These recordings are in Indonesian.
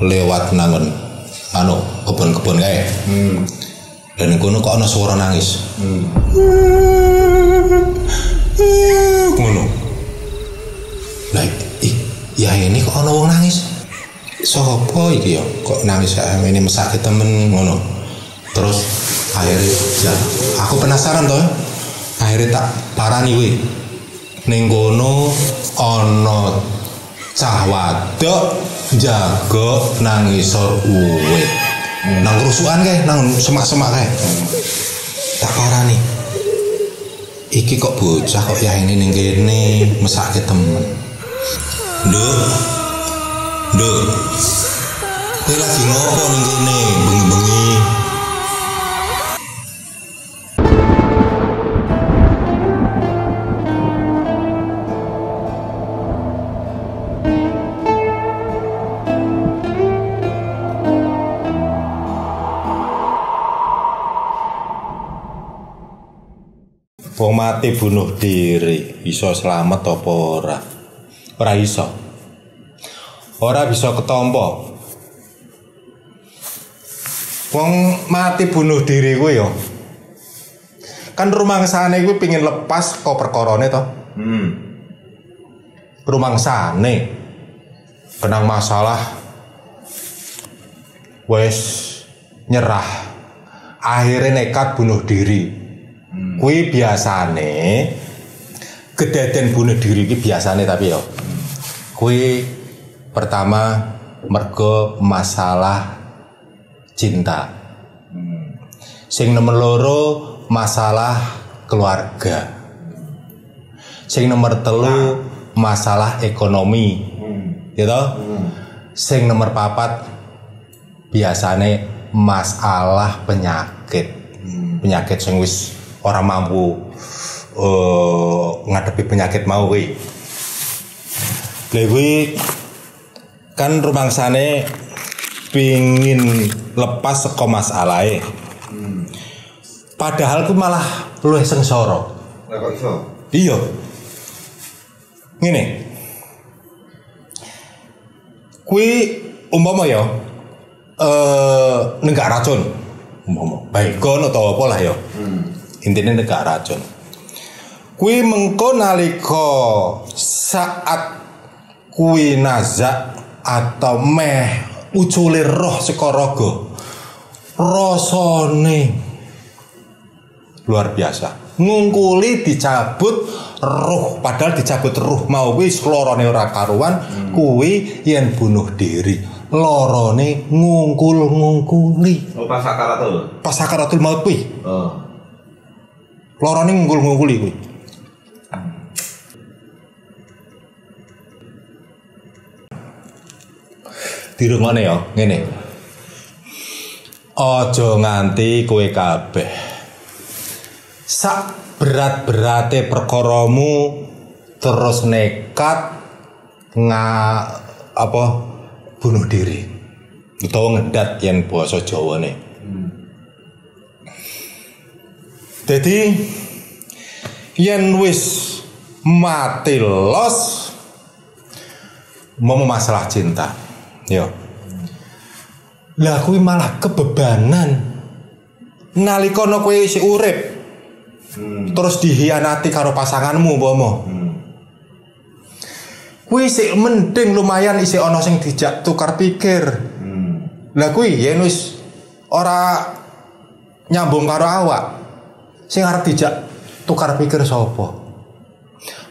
lewat nangon anu kebun-kebun kae. Hmm. Dan kono kok ana suara nangis. Ngono. Lah ya ini kok ana wong nangis. Sopo iki ya kok nangis ya ini mesake temen ngono. Terus akhirnya ya aku penasaran toh. Akhirnya tak parani kuwi. Ning kono ana cah wadok jago nang ngisor uwit. Nang kerusuhan kae, nang semak-semak kae. Tak parani. Iki kok bocah kok ya ini ning kene mesake temen. Nduk. Nduk. Kowe lagi ngopo ning kene bengi-bengi? Wong mati bunuh diri, iso selamat apa ora? Ora iso. Ora bisa ketompo. Wong mati bunuh diri kuwi ya. Kan rumangsane kuwi pengin lepas kok perkorone to. Hmm. Rumangsane kenang masalah wes nyerah. Akhirnya nekat bunuh diri. Kui biasane kedaden bunuh diri ki biasane tapi yo. Kui pertama mergo masalah cinta. Sing nomor loro masalah keluarga. Sing nomor telu masalah ekonomi. Gitu? Sing nomor papat biasane masalah penyakit. Penyakit sing wis ora mampu eh, ngadepi penyakit mau kuwi. Kuwi kan rumangsane pingin lepas saka masalahe. Padahal ku malah luwih sengsara. Lah kok iso? Iya. Ngene. Kui umpama ya eh nenggak racun. Umpama baygon atau apa lah ya. Intinya nenggak racun. Kui mengko nalika saat kui nazak atau meh ucule roh saka raga. Rasane luar biasa ngungkuli dicabut ruh padahal dicabut ruh mau wis lorone ora karuan kuwi yen bunuh diri lorone ngungkul ngungkuli Oh pas sakaratul. pas sakaratul maut kuwi Oh. Lorone ngungkul ngungkuli kuwi. Dirungokne ya? Ngene. Aja nganti kowe kabeh. Sak berat-berate perkaramu terus nekat nga apa bunuh diri. Utawa ngedat yen basa Jawane. Jadi yen wis mati los mau masalah cinta. Yo. Lah kuwi malah kebebanan. Nalika kowe isih urip, terus dihianati karo pasanganmu umpama. Kuwi sik mending lumayan isih ana sing dijak tukar pikir. Lah kuwi yen wis ora nyambung karo awak, sing arep dijak tukar pikir sapa?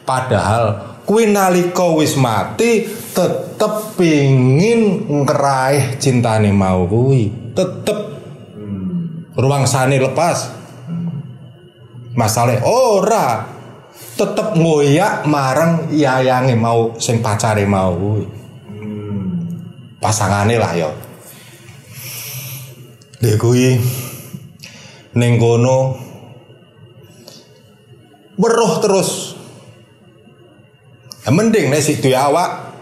Padahal kuwi nalika wis mati tetep pingin ngeraih cintane mau kuwi. Tetep ruangsane lepas. Masalah ora tetep ngoyak marang yayange mau sing pacare mau kuwi. Pasangane lah ya. Lha kuwi ning kono weruh terus. Ya mending nek sik duwe awak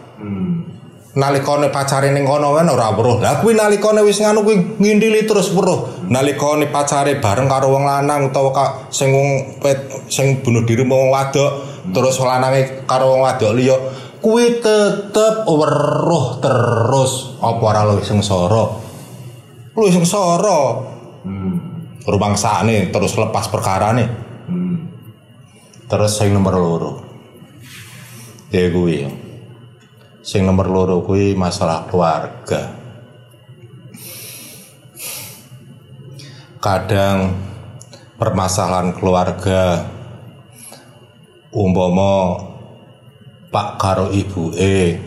nalikane pacare ning kono kan ora weruh. Lah kuwi nalikane wis nganu kuwi ngindili terus weruh. Nalikane pacare bareng karo wong lanang utawa ka sing wong pet- sing bunuh diri mau wong wadok terus lanange karo wong wadok liya kuwi tetep weruh terus apa ora luwih sengsara luwih sengsara Hmm. rumangsane terus lepas perkarane Hmm. Terus sing nomor loro ya kuwi sing nomor loro kuwi masalah keluarga kadang permasalahan keluarga umpama pak karo ibu e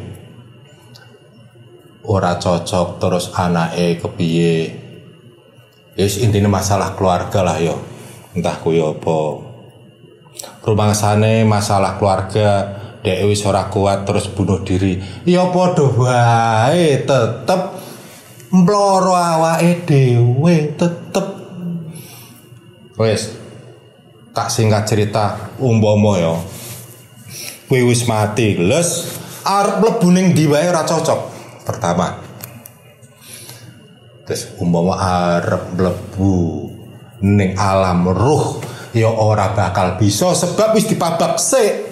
ora cocok terus anake kepiye Wis intinya masalah keluarga lah yo. Entah kuwi apa. Rumangsane masalah keluarga dek wis ora kuat terus bunuh diri. Ya padha wae tetep mloro awake dhewe tetep. Wis tak singkat cerita umpama ya. Kowe wis mati, les arep mlebu ning ndi wae ora cocok. Pertama, terus umpama arep mlebu ning alam ruh ya ora bakal bisa sebab wis dipabak sik.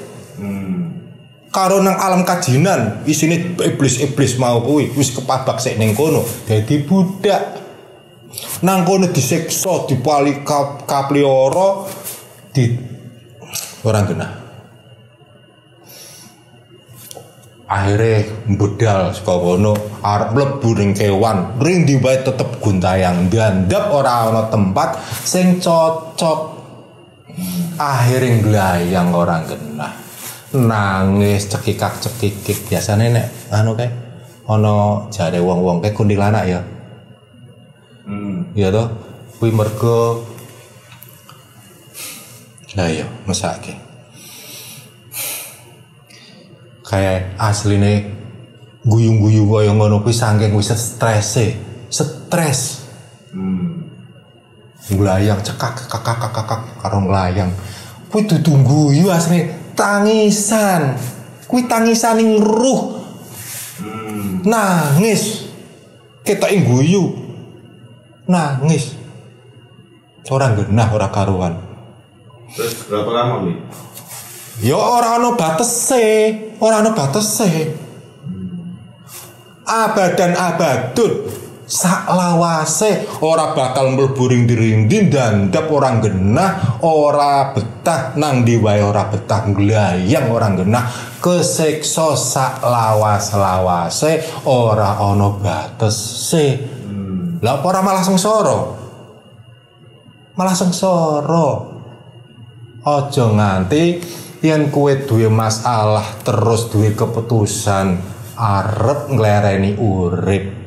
Karo nang alam kajinan isine iblis-iblis mau kuwi wis kepabak sik ning kono dadi budak. Nang kono disiksa dipali kap kaplioro di orang genah akhirnya budal saka kono arep mlebu ning kewan. Ring di wae tetep guntayang dandap ora ana tempat sing cocok akhirnya glayang orang genah. Nangis cekikak cekikik biasanya nek anu kae ana jare wong-wong kae kuntilanak ya. Hmm. iya toh kuwi mergo lah iya mesake. Kayak asline guyung-guyung kaya ngono kuwi saking wis strese stres. Hmm. Nglayang cekak kakak kakak kakak karo nglayang kuwi dudu guyu asline tangisan. Kuwi tangisan ning ruh. Hmm. nangis. Kita guyu nangis. Orang genah ora karuan. Terus berapa lama nih? ya ora ana batese. Ora ana batese. Abadan abadun sak lawase ora bakal mlebu ring dirindin dandap orang genah ora betah. Nang di wae ora betah glayang orang genah. Keseksa sak lawas lawase ora ana batese. Lah apa ora malah sengsara? Malah sengsara. Aja nganti yen kue duwe masalah terus duwe keputusan arep nglereni urip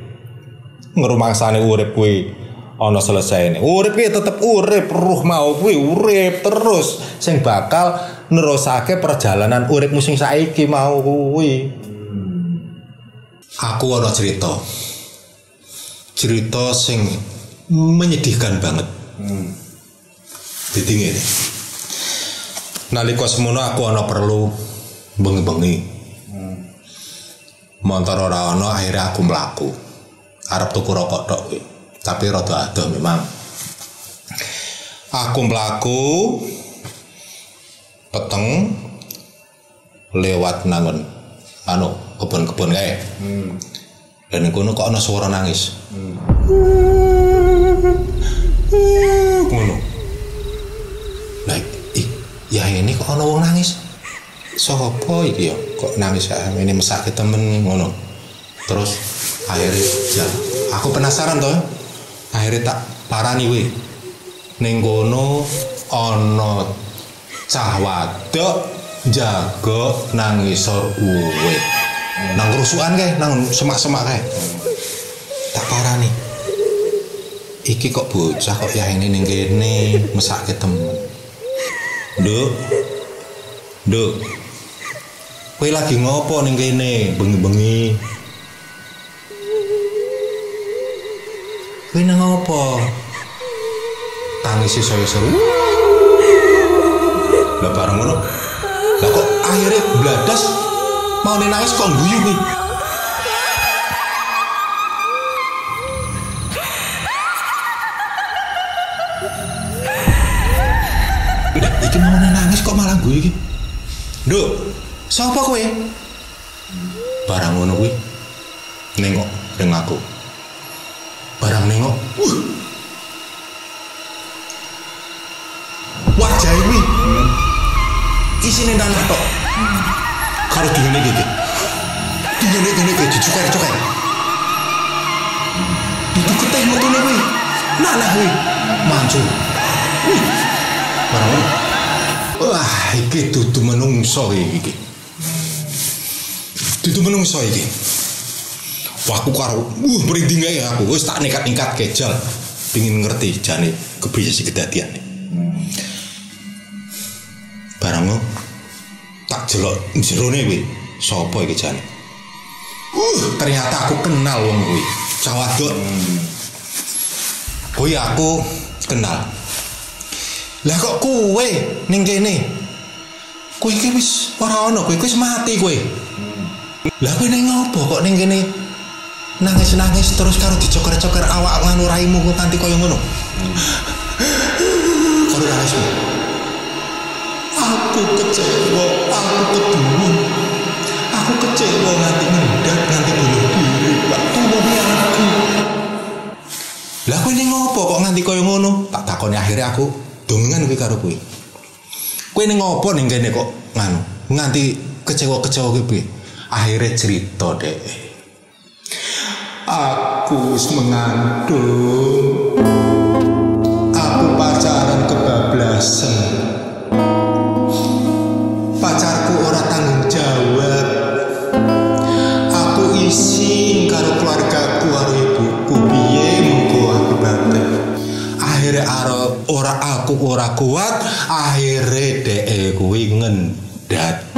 ngrumangsane urip kuwi. Ana selesai urip kuwi tetep urip ruh mau kuwi urip terus. Sing bakal nerusake perjalanan uripmu sing saiki mau kuwi. Aku ana cerita. Cerita sing menyedihkan banget. Hmm. jadi ngene nalika semono aku ana perlu bengi-bengi. Motor ora ana akhirnya aku mlaku arep tuku rokok tok tapi rada adoh memang. Aku mlaku peteng lewat nangon anu kebun-kebun kae. Hmm. dan kono kok ana suara nangis. Ngono. Lah ih ya ini kok ana wong nangis? Sapa iki ya? Kok nangis ya? Ini mesake temen ngono. Terus akhirnya ya. Aku penasaran toh akhirnya tak parani we ning kono ana cah wadok jaga nang ngisor uwit. Nang kerusuhan kae nang semak-semak kae. Tak parani. Iki kok bocah kok ya ini ning kene mesake temen. Nduk. Nduk. Kowe lagi ngopo ning kene? Bengi-bengi Kowe nang ngopo Tangis saya seru Lah bareng ngono. Lah kok akhirnya bladas? Mau nangis kok guyu kuwi iki mau nangis kok malah gue iki. Nduk, sapa kowe? barang ngono kuwi. Nengok ning aku barang nengok. Uh. Wajah kuwi isine tanah tok. Karo dingene iki dingene dingene iki dicuker-cuker itu keteh metune kuwi. Nanah kuwi. Mancung. Wih. Barang ngono wah iki dudu menungso iki. Dudu menungso iki aku karo uh merinding ae aku. Wis tak nekat-nekat kejal. Pengin ngerti jane kepriye sih kedadian. Barang ngono tak jelok jerone kuwi. Sapa iki jane? Uh ternyata aku kenal wong kuwi. Cawadok kuwi aku kenal. Lah kok kowe ning kene? Kowe iki wis ora ono kowe wis mati kowe lah kowe ning ngopo kok ning kene nangis-nangis terus karo dicoker-coker awak nganu raimu kok kanthi kaya ngono. Karo nangismu aku kecewa aku kedua aku kecewa nganti ngendat nganti bunuh diri pak. Tulungi aku. Lah kowe ning ngopo kok nganti kaya ngono? Tak takoni akhirnya aku dongengan kowe karo kowe. Kowe ning ngopo ning kene kok nganu? Nganti kecewa-kecewa piye? Akhirnya cerita dek aku mengandung. Aku pacaran kebablasan. Pacarku ora tanggung jawab. Aku isin karo keluargaku karo ibuku. Piye mengko aku bate akhirnya ora aku ora kuat akhirnya dek kuwi ngendat.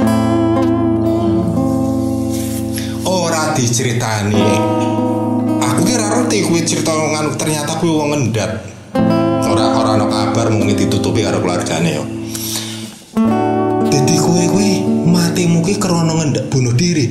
Ora diceritani aku kira ngerti kuwi cerita nganu ternyata kuwi wong ngendat ora ora ana kabar mung ditutupi karo keluargane yo Dadi kowe kuwi matimu ki krana ngendak bunuh diri.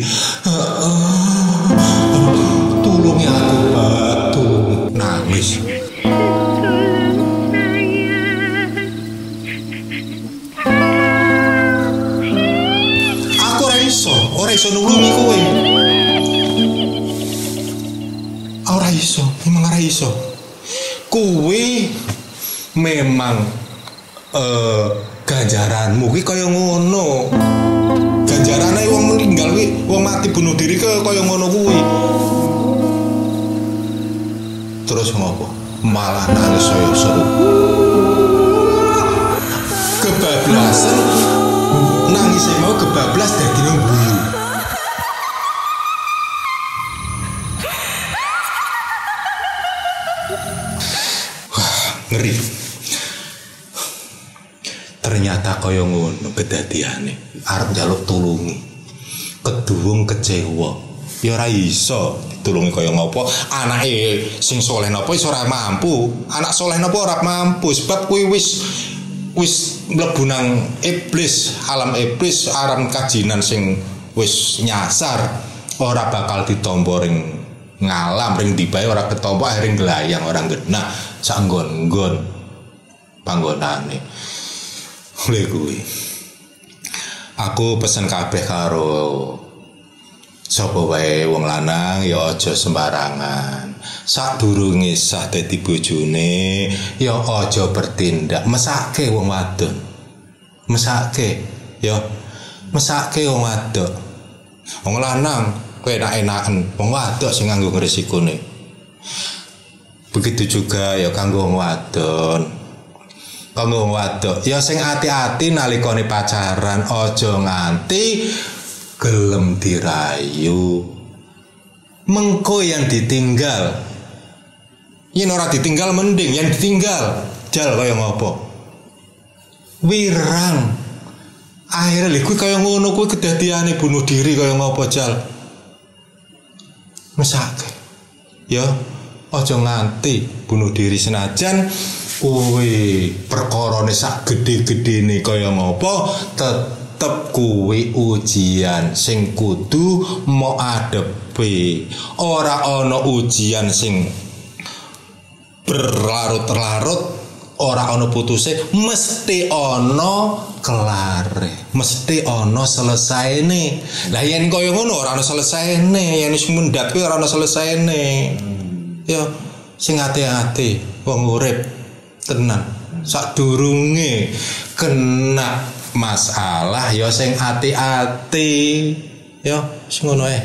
Eh ganjaranmu kuwi kaya ngono. Ganjarane wong meninggal kuwi, wong mati bunuh diri ke kaya ngono kuwi. Terus ngopo? Malah nangis saya seru. Kebablasan nangis mau kebablas dadi nang guyu. Wah, ngeri. Ternyata kaya ngono kedadiane. Arep njaluk tulungi. Keduwung kecewa. Ya ora iso ditulungi kaya ngopo. Anake sing soleh napa iso ora mampu. Anak soleh napa ora mampu. Sebab kuwi wis wis mlebu nang iblis alam iblis alam kajinan sing wis nyasar ora bakal ditampa ring ngalam ring dibae ora ketampa ring gelayang ora genah sak nggon-nggon panggonane oleh kuwi. Aku pesen kabeh karo sapa wae wong lanang ya aja sembarangan. Sadurunge sah dadi bojone ya aja bertindak. Mesake wong wadon. Mesake ya. Mesake wong wadon. Wong lanang kowe enak-enaken. Wong wadon sing nganggo resikone begitu juga ya kanggo wong wadon kanggo wadok ya sing ati-ati nalikane pacaran aja nganti gelem dirayu. Mengko yang ditinggal. Yen ora ditinggal mending. Yang ditinggal jal kaya ngopo? Wirang. Akhirnya lho kuwi kaya ngono kuwi kedadiane bunuh diri kaya ngopo jal? Mesake. Ya aja nganti bunuh diri senajan kuwi perkorone sak gede-gedene kaya ngopo? Tetep kuwi ujian sing kudu mau adepi ora ono ujian sing berlarut-larut ora ono putuse mesti ono kelare mesti orang selesai nih lah yen kaya ngono ora ana selesai nih wis mendhat kuwi ora ana selesaine ya sing ati-ati wong urip tenan sadurunge kena masalah ya sing ati-ati. Ya ngono ae.